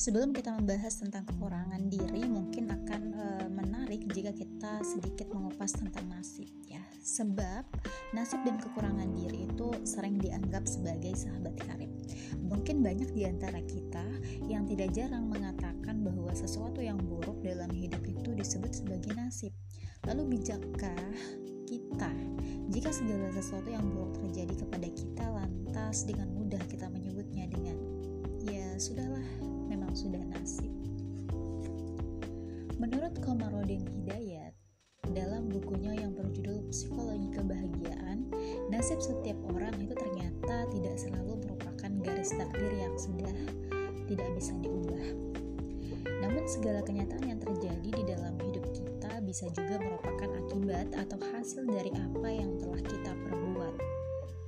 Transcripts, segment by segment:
Sebelum kita membahas tentang kekurangan diri, mungkin akan e, menarik jika kita sedikit mengupas tentang nasib ya. Sebab nasib dan kekurangan diri itu sering dianggap sebagai sahabat karib. Mungkin banyak di antara kita yang tidak jarang mengatakan bahwa sesuatu yang buruk dalam hidup itu disebut sebagai nasib. Lalu bijakkah kita jika segala sesuatu yang buruk terjadi kepada kita lantas dengan mudah kita menyebutnya dengan sudahlah memang sudah nasib. Menurut Komarudin Hidayat, dalam bukunya yang berjudul Psikologi Kebahagiaan, nasib setiap orang itu ternyata tidak selalu merupakan garis takdir yang sudah tidak bisa diubah. Namun segala kenyataan yang terjadi di dalam hidup kita bisa juga merupakan akibat atau hasil dari apa yang telah kita perbuat.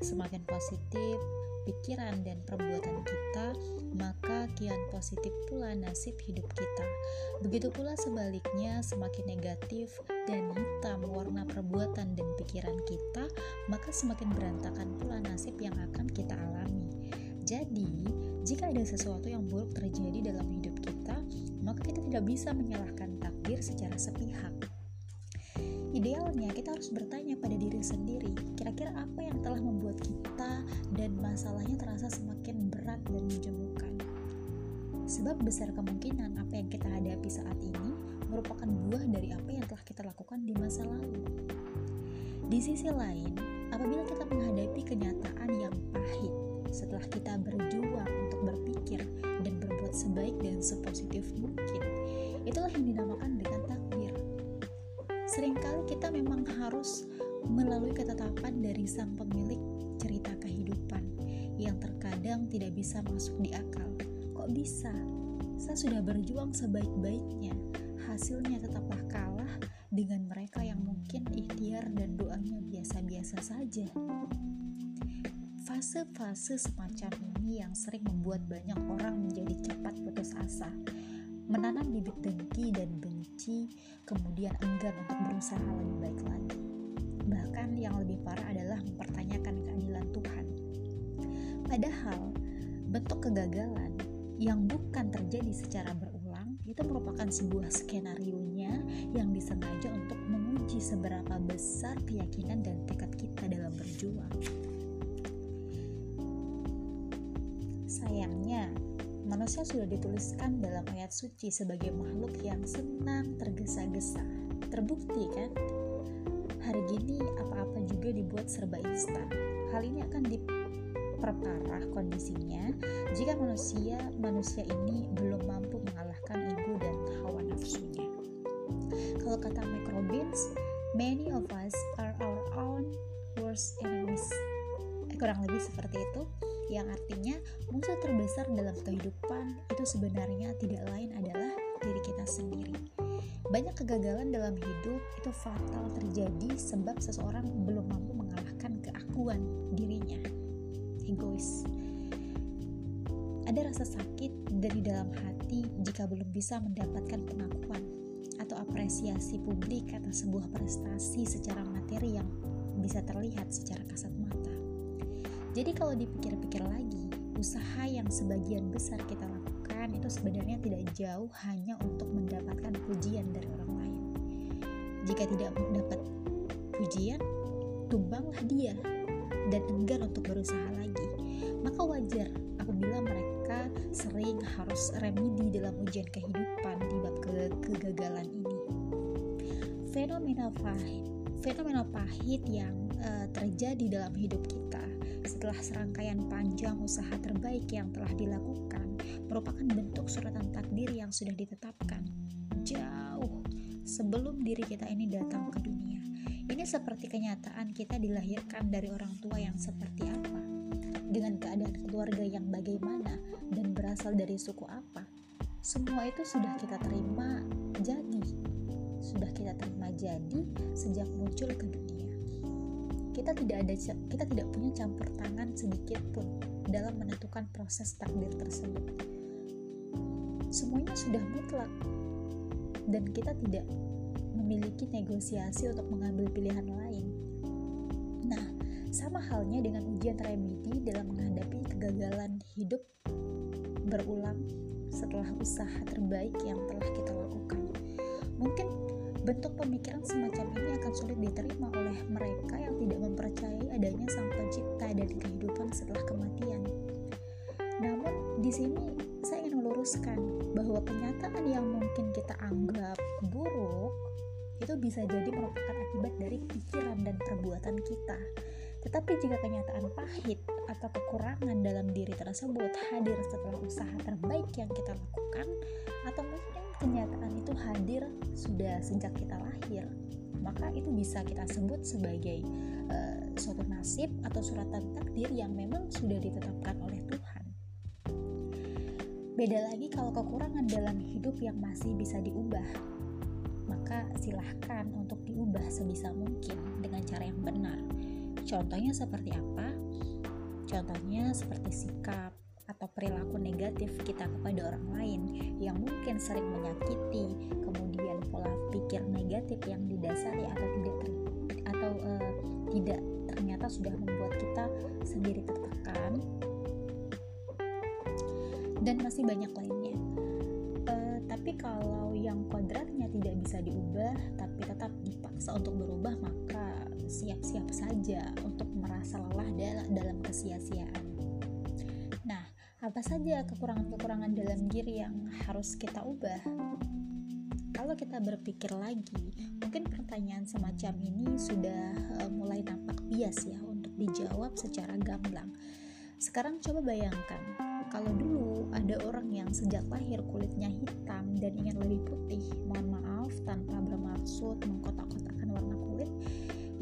Semakin positif, pikiran dan perbuatan kita, maka kian positif pula nasib hidup kita. Begitu pula sebaliknya, semakin negatif dan hitam warna perbuatan dan pikiran kita, maka semakin berantakan pula nasib yang akan kita alami. Jadi, jika ada sesuatu yang buruk terjadi dalam hidup kita, maka kita tidak bisa menyalahkan takdir secara sepihak. Idealnya kita harus bertanya pada diri sendiri, kira-kira apa yang telah membuat kita dan masalahnya terasa semakin berat dan menjemukan. Sebab besar kemungkinan apa yang kita hadapi saat ini merupakan buah dari apa yang telah kita lakukan di masa lalu. Di sisi lain, apabila kita menghadapi kenyataan yang pahit setelah kita berjuang untuk berpikir dan berbuat sebaik dan sepositif mungkin, itulah yang dinamakan dengan Seringkali kita memang harus melalui ketetapan dari sang pemilik cerita kehidupan yang terkadang tidak bisa masuk di akal. Kok bisa? Saya sudah berjuang sebaik-baiknya, hasilnya tetaplah kalah dengan mereka yang mungkin ikhtiar dan doanya biasa-biasa saja. Fase-fase semacam ini yang sering membuat banyak orang menjadi cepat putus asa menanam bibit dengki dan benci, kemudian enggan untuk berusaha lebih baik lagi. Bahkan yang lebih parah adalah mempertanyakan keadilan Tuhan. Padahal, bentuk kegagalan yang bukan terjadi secara berulang itu merupakan sebuah skenario-nya yang disengaja untuk menguji seberapa besar keyakinan dan tekad kita dalam berjuang. Sayangnya, manusia sudah dituliskan dalam ayat suci sebagai makhluk yang senang tergesa-gesa. Terbukti kan? Hari gini apa-apa juga dibuat serba instan. Hal ini akan diperparah kondisinya jika manusia manusia ini belum mampu mengalahkan ego dan hawa nafsunya. Kalau kata Mike many of us are our own worst enemies. Eh, kurang lebih seperti itu yang artinya musuh terbesar dalam kehidupan itu sebenarnya tidak lain adalah diri kita sendiri. Banyak kegagalan dalam hidup itu fatal terjadi sebab seseorang belum mampu mengalahkan keakuan dirinya. Egois. Ada rasa sakit dari dalam hati jika belum bisa mendapatkan pengakuan atau apresiasi publik atas sebuah prestasi secara materi yang bisa terlihat secara kasat mata. Jadi kalau dipikir-pikir lagi, usaha yang sebagian besar kita lakukan itu sebenarnya tidak jauh hanya untuk mendapatkan pujian dari orang lain. Jika tidak mendapat pujian, tumbanglah dia dan enggan untuk berusaha lagi. Maka wajar apabila mereka sering harus remedi dalam ujian kehidupan di bab ke kegagalan ini. Fenomena pahit, fenomena pahit yang uh, terjadi dalam hidup kita setelah serangkaian panjang usaha terbaik yang telah dilakukan merupakan bentuk suratan takdir yang sudah ditetapkan jauh sebelum diri kita ini datang ke dunia. Ini seperti kenyataan kita dilahirkan dari orang tua yang seperti apa, dengan keadaan keluarga yang bagaimana, dan berasal dari suku apa. Semua itu sudah kita terima jadi, sudah kita terima jadi sejak muncul ke dunia kita tidak ada kita tidak punya campur tangan sedikit pun dalam menentukan proses takdir tersebut. Semuanya sudah mutlak dan kita tidak memiliki negosiasi untuk mengambil pilihan lain. Nah, sama halnya dengan ujian remedi dalam menghadapi kegagalan hidup berulang setelah usaha terbaik yang telah kita lakukan. Mungkin bentuk pemikiran semacam ini akan sulit diterima oleh mereka yang tidak mempercayai adanya sang pencipta dan kehidupan setelah kematian. Namun di sini saya ingin meluruskan bahwa kenyataan yang mungkin kita anggap buruk itu bisa jadi merupakan akibat dari pikiran dan perbuatan kita. Tetapi jika kenyataan pahit atau kekurangan dalam diri tersebut hadir setelah usaha terbaik yang kita lakukan, atau mungkin kenyataan itu hadir sudah sejak kita lahir, maka itu bisa kita sebut sebagai uh, suatu nasib atau suratan takdir yang memang sudah ditetapkan oleh Tuhan. Beda lagi kalau kekurangan dalam hidup yang masih bisa diubah, maka silahkan untuk diubah sebisa mungkin dengan cara yang benar Contohnya seperti apa? Contohnya seperti sikap atau perilaku negatif kita kepada orang lain yang mungkin sering menyakiti, kemudian pola pikir negatif yang didasari atau tidak ter, atau uh, tidak ternyata sudah membuat kita sendiri tertekan dan masih banyak lainnya. Uh, tapi kalau yang kodratnya tidak bisa diubah tapi tetap dipaksa untuk berubah maka siap-siap saja untuk merasa lelah dalam kesia-siaan. Nah, apa saja kekurangan-kekurangan dalam diri yang harus kita ubah? Kalau kita berpikir lagi, mungkin pertanyaan semacam ini sudah uh, mulai nampak bias ya untuk dijawab secara gamblang. Sekarang coba bayangkan, kalau dulu ada orang yang sejak lahir kulitnya hitam dan ingin lebih putih, mohon maaf tanpa bermaksud mengkotak-kotakan warna kulit,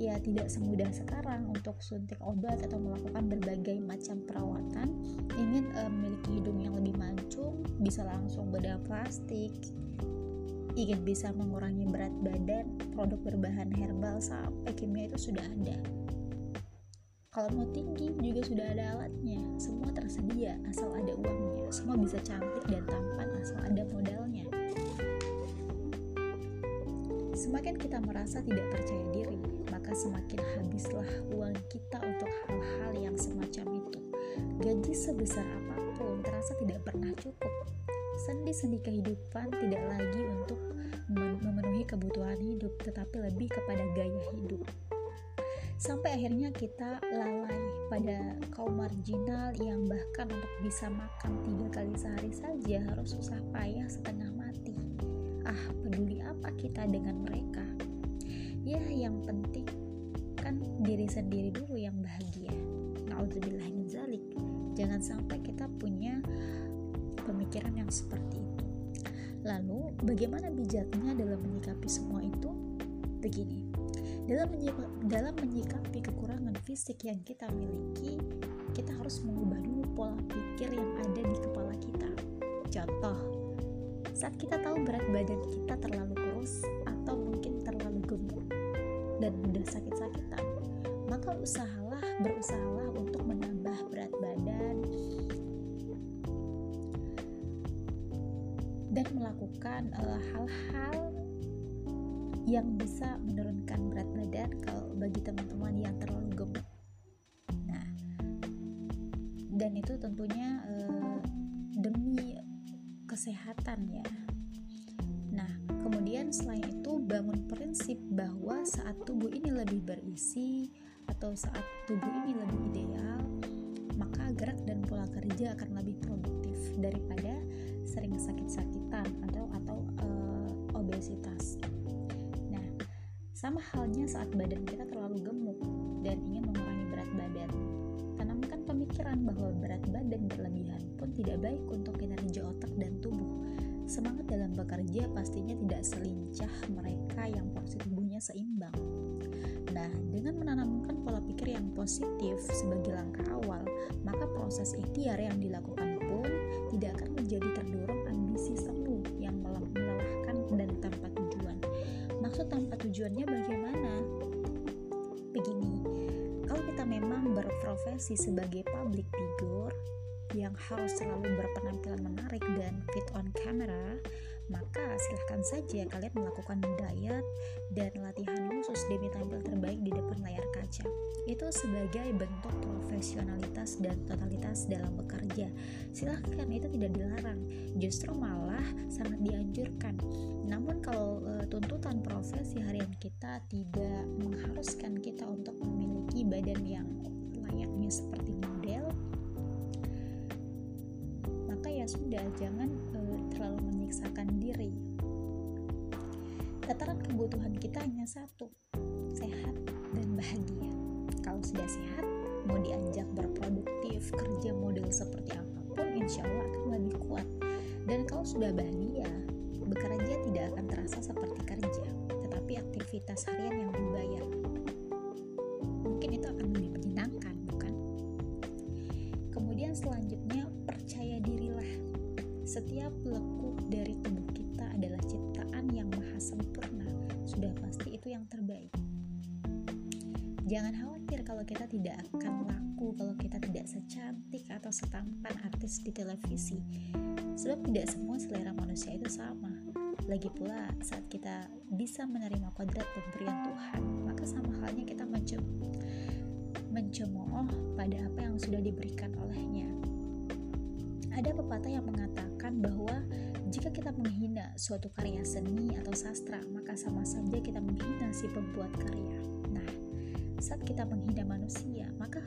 ya tidak semudah sekarang untuk suntik obat atau melakukan berbagai macam perawatan. Ingin uh, memiliki hidung yang lebih mancung bisa langsung bedah plastik. Ingin bisa mengurangi berat badan produk berbahan herbal sampai kimia itu sudah ada. Kalau mau tinggi juga sudah ada alatnya. Semua tersedia asal ada uangnya. Semua bisa cantik dan tampan asal ada modalnya. Semakin kita merasa tidak percaya diri, maka semakin habislah uang kita untuk hal-hal yang semacam itu. Gaji sebesar apa pun terasa tidak pernah cukup. Sendi-sendi kehidupan tidak lagi untuk memenuhi kebutuhan hidup, tetapi lebih kepada gaya hidup. Sampai akhirnya kita lalai pada kaum marginal yang bahkan untuk bisa makan tiga kali sehari saja harus susah payah setengah mati ah peduli apa kita dengan mereka ya yang penting kan diri sendiri dulu yang bahagia. Zalik. Jangan sampai kita punya pemikiran yang seperti itu. Lalu bagaimana bijaknya dalam menyikapi semua itu? Begini dalam menyikapi, dalam menyikapi kekurangan fisik yang kita miliki kita harus mengubah dulu pola pikir yang ada di kepala kita. Contoh saat kita tahu berat badan kita terlalu kurus atau mungkin terlalu gemuk dan mudah sakit-sakitan, usahalah berusahalah untuk menambah berat badan dan melakukan eh, hal-hal uh, yang bisa menurunkan berat badan kalau bagi teman-teman yang terlalu gemuk. Nah, dan itu tentunya uh, demi kesehatan ya. Nah, kemudian selain itu bangun prinsip bahwa saat tubuh ini lebih berisi atau saat tubuh ini lebih ideal, maka gerak dan pola kerja akan lebih produktif daripada sering sakit-sakitan atau atau uh, obesitas. Nah, sama halnya saat badan kita terlalu gemuk dan ingin mengurangi berat badan. Tanamkan pemikiran bahwa berat badan berlebihan pun tidak baik untuk kinerja otak dan tubuh. Semangat dalam bekerja pastinya tidak selincah mereka yang porsi tubuhnya seimbang. Nah, dengan menanamkan pola pikir yang positif sebagai langkah awal, maka proses ikhtiar yang dilakukan pun tidak akan menjadi terdorong ambisi semu yang melelahkan dan tanpa tujuan. Maksud tanpa tujuannya bagaimana? Begini, kalau kita memang berprofesi sebagai public figure, yang harus selalu berpenampilan menarik dan fit on camera, maka silahkan saja kalian melakukan diet dan latihan khusus demi tampil terbaik di depan layar kaca. Itu sebagai bentuk profesionalitas dan totalitas dalam bekerja. Silahkan, itu tidak dilarang, justru malah sangat dianjurkan. Namun kalau e, tuntutan profesi harian kita tidak mengharuskan kita untuk memiliki badan yang layaknya seperti model, maka ya sudah jangan terlalu menyiksakan diri. Tataran kebutuhan kita hanya satu, sehat dan bahagia. Kalau sudah sehat, mau diajak berproduktif, kerja model seperti apa pun, insya Allah akan lebih kuat. Dan kalau sudah bahagia, bekerja tidak akan terasa seperti kerja, tetapi aktivitas harian yang dibayar. Setiap lekuk dari tubuh kita adalah ciptaan yang maha sempurna. Sudah pasti itu yang terbaik. Jangan khawatir kalau kita tidak akan laku, kalau kita tidak secantik atau setampan artis di televisi. Sebab tidak semua selera manusia itu sama. Lagi pula, saat kita bisa menerima kodrat pemberian Tuhan, maka sama halnya kita mencem mencemooh pada apa yang sudah diberikan olehnya. Ada pepatah yang mengatakan bahwa jika kita menghina suatu karya seni atau sastra, maka sama saja kita menghina si pembuat karya. Nah, saat kita menghina manusia, maka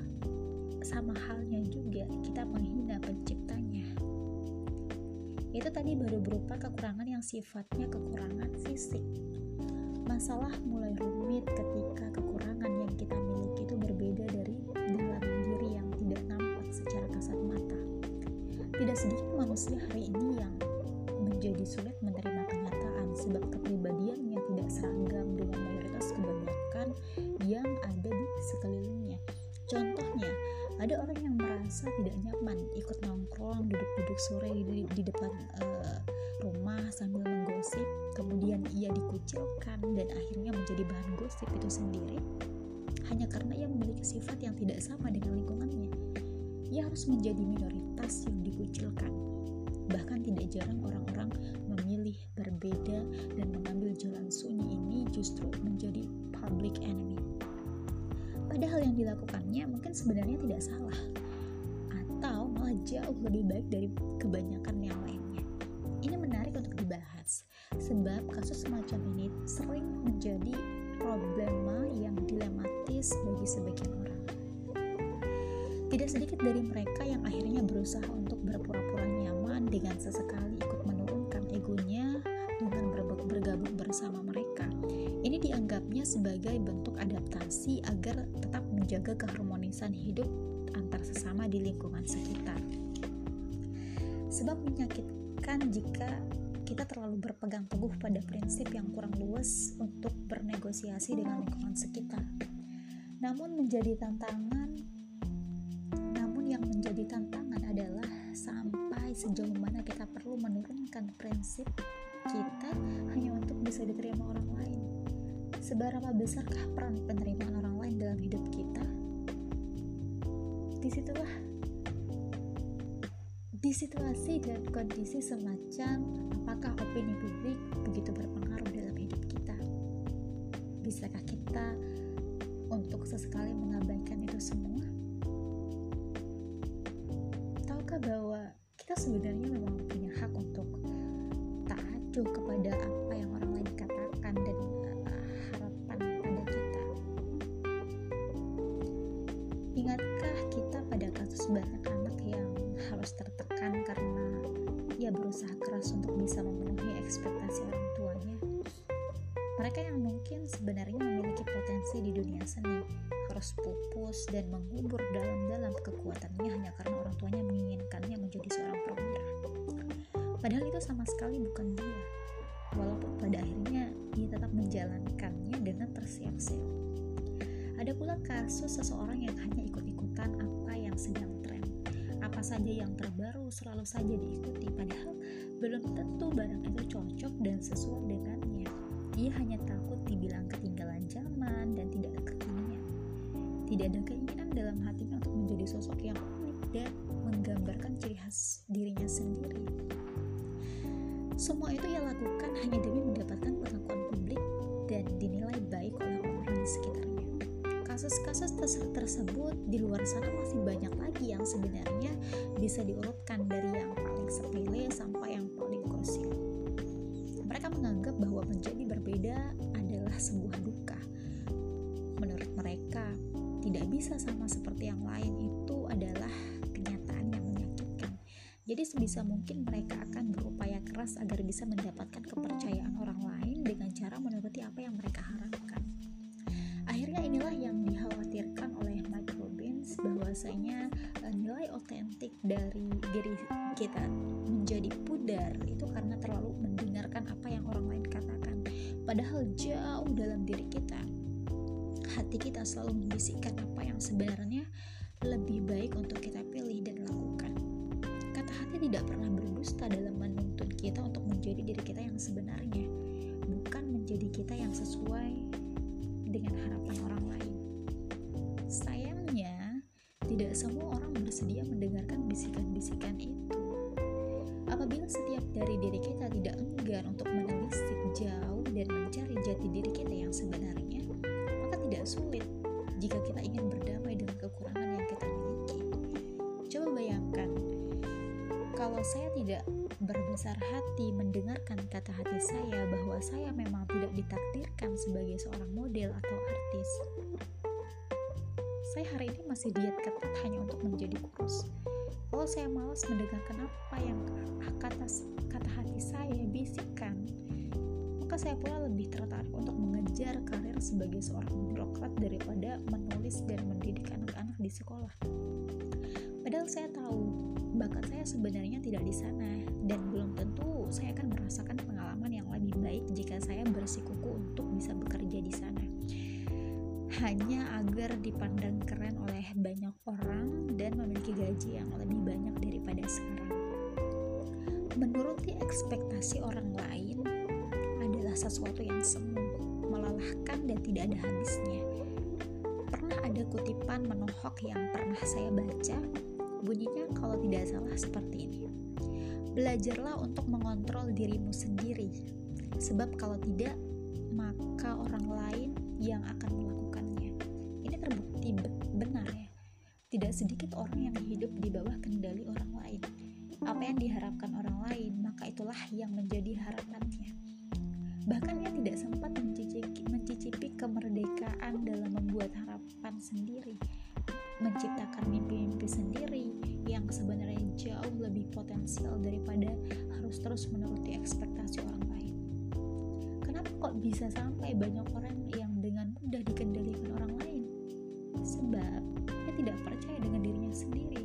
sama halnya juga kita menghina penciptanya. Itu tadi baru berupa kekurangan yang sifatnya kekurangan fisik. Masalah mulai rumit ketika kekurangan yang kita miliki itu berbeda dari Tidak sedikit manusia hari ini yang menjadi sulit menerima kenyataan sebab kepribadiannya tidak seragam dengan mayoritas kebanyakan yang ada di sekelilingnya. Contohnya, ada orang yang merasa tidak nyaman ikut nongkrong duduk-duduk sore di, di depan uh, rumah sambil menggosip kemudian ia dikucilkan dan akhirnya menjadi bahan gosip itu sendiri harus menjadi minoritas yang dikucilkan bahkan tidak jarang orang-orang memilih berbeda dan mengambil jalan sunyi ini justru menjadi public enemy Padahal yang dilakukannya mungkin sebenarnya tidak salah atau malah jauh lebih baik dari kebanyakan yang lainnya. Ini menarik untuk dibahas sebab kasus semacam ini sering menjadi problema yang dilematis bagi sebagian orang. Tidak sedikit dari mereka yang akhirnya berusaha untuk berpura-pura nyaman dengan sesekali ikut menurunkan egonya dengan bergabung bersama mereka. Ini dianggapnya sebagai bentuk adaptasi agar tetap menjaga keharmonisan hidup antar sesama di lingkungan sekitar. Sebab menyakitkan jika kita terlalu berpegang teguh pada prinsip yang kurang luas untuk bernegosiasi dengan lingkungan sekitar. Namun menjadi tantangan prinsip kita hanya untuk bisa diterima orang lain. Seberapa besarkah peran penerimaan orang lain dalam hidup kita? Di situlah di situasi dan kondisi semacam apakah opini publik begitu berpengaruh dalam hidup kita? Bisakah kita untuk sesekali mengabaikan itu semua? Mereka yang mungkin sebenarnya memiliki potensi di dunia seni harus pupus dan mengubur dalam-dalam kekuatannya hanya karena orang tuanya menginginkannya menjadi seorang perwira. Padahal itu sama sekali bukan dia. Walaupun pada akhirnya ia tetap menjalankannya dengan tersiap-siap. Ada pula kasus seseorang yang hanya ikut-ikutan apa yang sedang tren. Apa saja yang terbaru selalu saja diikuti, padahal belum tentu barang itu cocok dan sesuai dengannya. Ia hanya takut dibilang ketinggalan zaman dan tidak kekinian. Tidak ada keinginan dalam hatinya untuk menjadi sosok yang unik dan menggambarkan ciri khas dirinya sendiri. Semua itu ia lakukan hanya demi mendapatkan pengakuan publik dan dinilai baik oleh orang-orang di sekitarnya. Kasus-kasus tersebut di luar sana masih banyak lagi yang sebenarnya bisa diurutkan dari yang paling sepele sampai yang sebisa mungkin mereka akan berupaya keras agar bisa mendapatkan kepercayaan orang lain dengan cara menuruti apa yang mereka harapkan. Akhirnya inilah yang dikhawatirkan oleh Mike Robbins bahwasanya eh, nilai otentik dari diri kita menjadi pudar itu karena terlalu mendengarkan apa yang orang lain katakan. Padahal jauh dalam diri kita hati kita selalu membisikkan apa yang sebenarnya lebih baik untuk kita. Hati tidak pernah berdusta dalam menuntun kita untuk menjadi diri kita yang sebenarnya, bukan menjadi kita yang sesuai dengan harapan orang lain. Sayangnya, tidak semua orang bersedia mendengarkan bisikan-bisikan itu. Apabila setiap dari diri kita tidak enggan untuk menelisik jauh dan mencari jati diri kita yang sebenarnya, tidak sulit jika kita ingin berdamai kalau saya tidak berbesar hati mendengarkan kata hati saya bahwa saya memang tidak ditakdirkan sebagai seorang model atau artis. Saya hari ini masih diet ketat hanya untuk menjadi kurus. Kalau saya malas mendengarkan apa yang kata kata hati saya bisikkan, maka saya pula lebih tertarik untuk mengejar karir sebagai seorang birokrat daripada menulis dan mendidik anak-anak di sekolah. Padahal saya tahu bakat saya sebenarnya tidak di sana dan belum tentu saya akan merasakan pengalaman yang lebih baik jika saya bersikuku untuk bisa bekerja di sana. Hanya agar dipandang keren oleh banyak orang dan memiliki gaji yang lebih banyak daripada sekarang. Menuruti ekspektasi orang lain adalah sesuatu yang semu, melelahkan dan tidak ada habisnya. Pernah ada kutipan menohok yang pernah saya baca, bunyinya kalau tidak salah seperti ini. Belajarlah untuk mengontrol dirimu sendiri, sebab kalau tidak, maka orang lain yang akan melakukannya. Ini terbukti benar ya. Tidak sedikit orang yang hidup di bawah kendali orang lain. Apa yang diharapkan orang lain, maka itulah yang menjadi harapannya. Bahkan ia tidak sempat mencicipi, kemerdekaan dalam membuat harapan sendiri, potensial daripada harus terus menuruti ekspektasi orang lain. Kenapa kok bisa sampai banyak orang yang dengan mudah dikendalikan orang lain? Sebab ia tidak percaya dengan dirinya sendiri.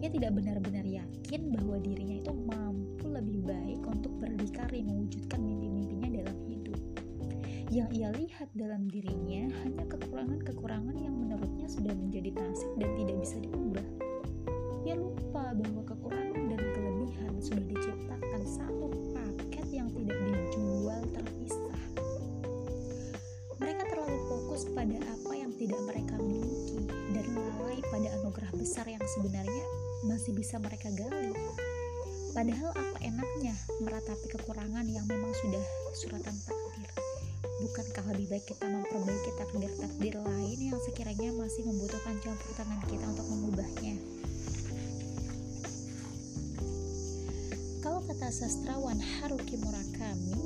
Ia tidak benar-benar yakin bahwa dirinya itu mampu lebih baik untuk berdikari mewujudkan mimpi yang ia lihat dalam dirinya hanya kekurangan-kekurangan yang menurutnya sudah menjadi pada apa yang tidak mereka miliki dan lalai pada anugerah besar yang sebenarnya masih bisa mereka gali. Padahal apa enaknya meratapi kekurangan yang memang sudah suratan takdir. Bukankah lebih baik kita memperbaiki takdir-takdir lain yang sekiranya masih membutuhkan campur tangan kita untuk mengubahnya? Kalau kata sastrawan Haruki Murakami,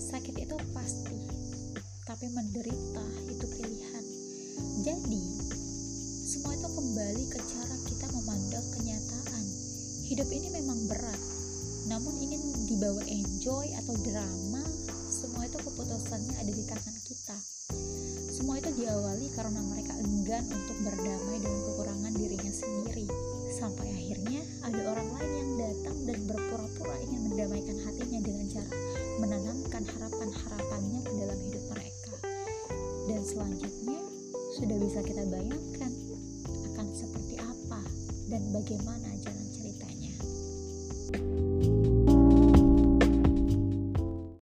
sakit itu pasti, tapi menderita itu pilihan. Jadi, semua itu kembali ke cara kita memandang kenyataan. Hidup ini memang berat, namun ingin dibawa enjoy atau drama semua itu keputusannya ada di tangan kita. Semua itu diawali karena mereka enggan untuk berdamai dengan kekurangan dirinya sendiri. Sampai akhirnya ada orang lain yang datang dan berpura-pura ingin mendamaikan hatinya dengan cara selanjutnya sudah bisa kita bayangkan akan seperti apa dan bagaimana jalan ceritanya. thank you